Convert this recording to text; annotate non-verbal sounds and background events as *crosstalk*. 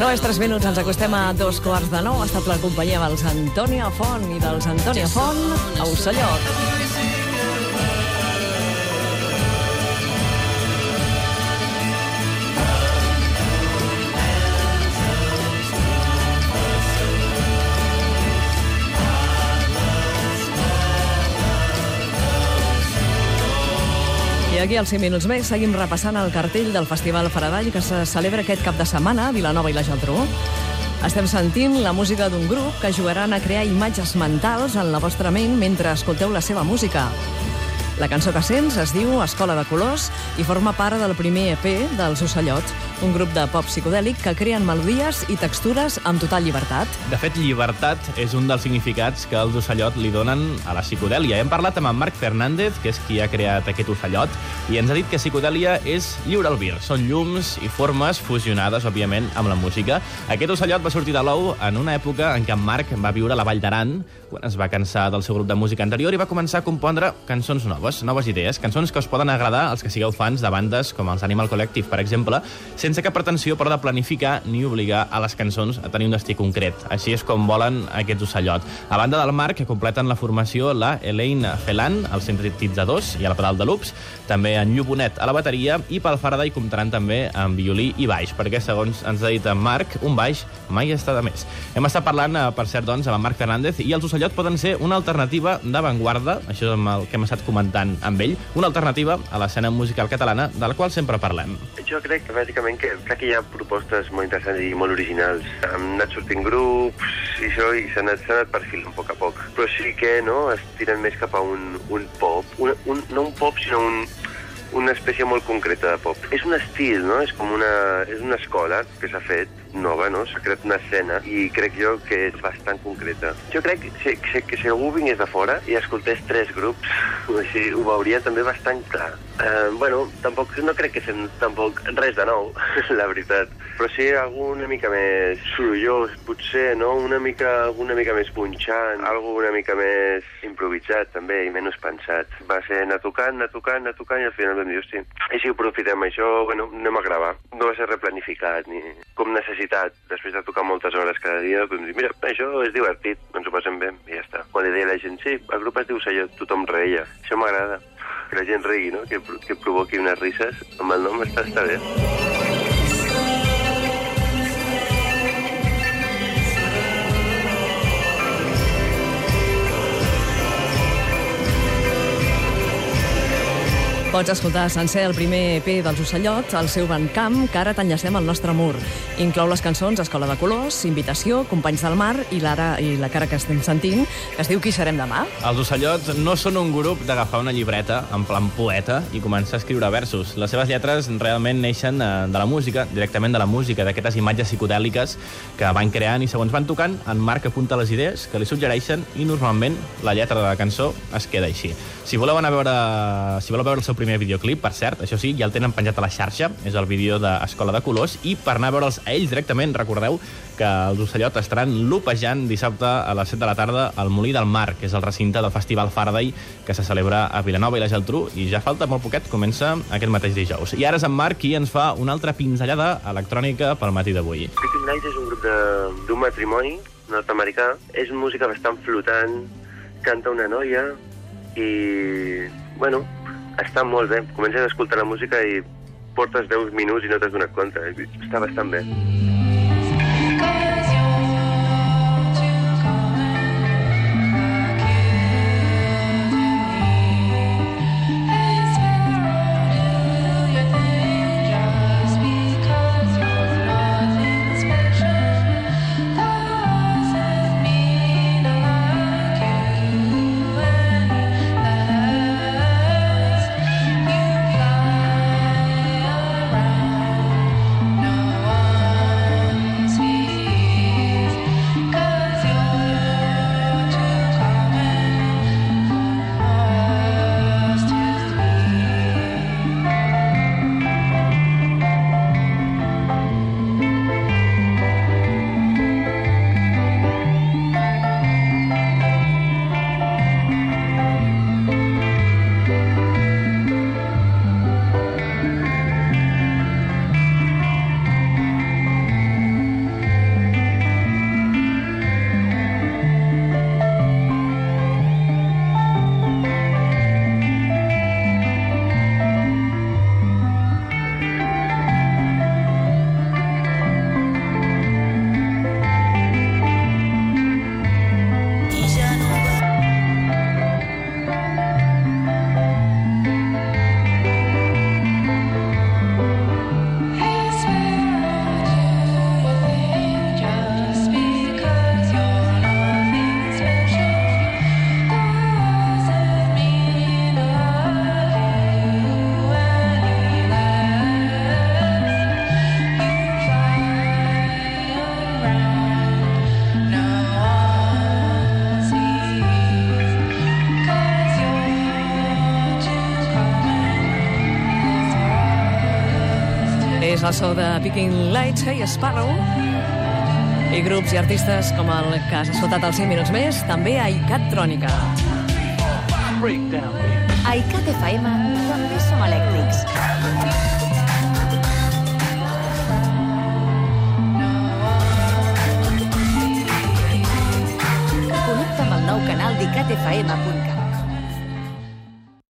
No és 3 minuts, ens acostem a dos quarts de nou. Ha estat la companyia dels Antònia Font i dels Antònia Font a Ocellot. I aquí, als 5 minuts més, seguim repassant el cartell del Festival Faradall que se celebra aquest cap de setmana a Vilanova i la Geltrú. Estem sentint la música d'un grup que jugaran a crear imatges mentals en la vostra ment mentre escolteu la seva música. La cançó que sents es diu Escola de Colors i forma part del primer EP dels Ocellots, un grup de pop psicodèlic que creen melodies i textures amb total llibertat. De fet, llibertat és un dels significats que els ocellot li donen a la psicodèlia. Hem parlat amb en Marc Fernández, que és qui ha creat aquest ocellot, i ens ha dit que psicodèlia és lliure albir. Són llums i formes fusionades, òbviament, amb la música. Aquest ocellot va sortir de l'ou en una època en què en Marc va viure a la Vall d'Aran, quan es va cansar del seu grup de música anterior i va començar a compondre cançons noves, noves idees, cançons que us poden agradar als que sigueu fans de bandes com els Animal Collective, per exemple, sense cap pretensió, però, de planificar ni obligar a les cançons a tenir un destí concret. Així és com volen aquests ocellot. A banda del Marc, que completen la formació la Elaine Felan, als sintetitzadors i a la pedal de loops, també en Llubonet a la bateria, i pel Faraday comptaran també amb violí i baix, perquè, segons ens ha dit en Marc, un baix mai està de més. Hem estat parlant, eh, per cert, doncs, amb en Marc Fernández, i els ocellot poden ser una alternativa d'avantguarda, això és amb el que hem estat comentant amb ell, una alternativa a l'escena musical catalana, de la qual sempre parlem. Jo crec que, bàsicament, que, crec que hi ha propostes molt interessants i molt originals. Han anat sortint grups i això, i s'ha anat, anat perfilant a poc a poc. Però sí que, no?, es tiren més cap a un, un pop. Un, un, no un pop, sinó un, una espècie molt concreta de pop. És un estil, no? És com una, és una escola que s'ha fet nova, no? S'ha creat una escena i crec jo que és bastant concreta. Jo crec que que, que si algú vingués de fora i escoltés tres grups, *laughs* així, ho veuria també bastant clar. Uh, bueno, tampoc, no crec que sent tampoc res de nou, *laughs* la veritat. Però sí algú una mica més sorollós, potser, no? Una mica, una mica més punxant, algo una mica més improvisat, també, i menys pensat. Va ser anar tocant, anar tocant, anar tocant, i al final vam dir, hosti, i si aprofitem això, bueno, anem a gravar. No va ser replanificat, ni com necessitat. Després de tocar moltes hores cada dia, vam dir, mira, això és divertit, ens ho passem bé, i ja està. Quan li deia la gent, sí, el grup es diu Sellot, tothom reia. Això m'agrada. Gent rigui, no? Que, que provoqui unes risses. Amb el nom Pots escoltar sencer el primer EP dels Ocellots al seu Bandcamp, que ara t'enllacem al nostre mur. Inclou les cançons Escola de Colors, Invitació, Companys del Mar i l'ara i la cara que estem sentint, que es diu Qui serem demà. Els ocellots no són un grup d'agafar una llibreta en plan poeta i començar a escriure versos. Les seves lletres realment neixen eh, de la música, directament de la música, d'aquestes imatges psicodèliques que van creant i segons van tocant, en Marc apunta les idees que li suggereixen i normalment la lletra de la cançó es queda així. Si voleu anar a veure, si voleu veure el seu primer videoclip, per cert, això sí, ja el tenen penjat a la xarxa, és el vídeo d'Escola de Colors, i per anar a veure'ls a ells directament, recordeu que els Ocellot estaran lupejant dissabte a les 7 de la tarda al Molí del Mar, que és el recinte del Festival Faraday que se celebra a Vilanova i la Geltrú, i ja falta molt poquet, comença aquest mateix dijous. I ara és en Marc qui ens fa una altra pinzellada electrònica pel matí d'avui. Picking Nights és un grup d'un matrimoni nord-americà. És música bastant flotant, canta una noia i, bueno, està molt bé. Comences a escoltar la música i portes 10 minuts i no t'has donat compte. Està bastant bé. So de Picking Lights, Hey Sparrow, i grups i artistes com el que has escoltat als 5 minuts més, també a ICAT Trònica. A ICAT FM també som elèctrics.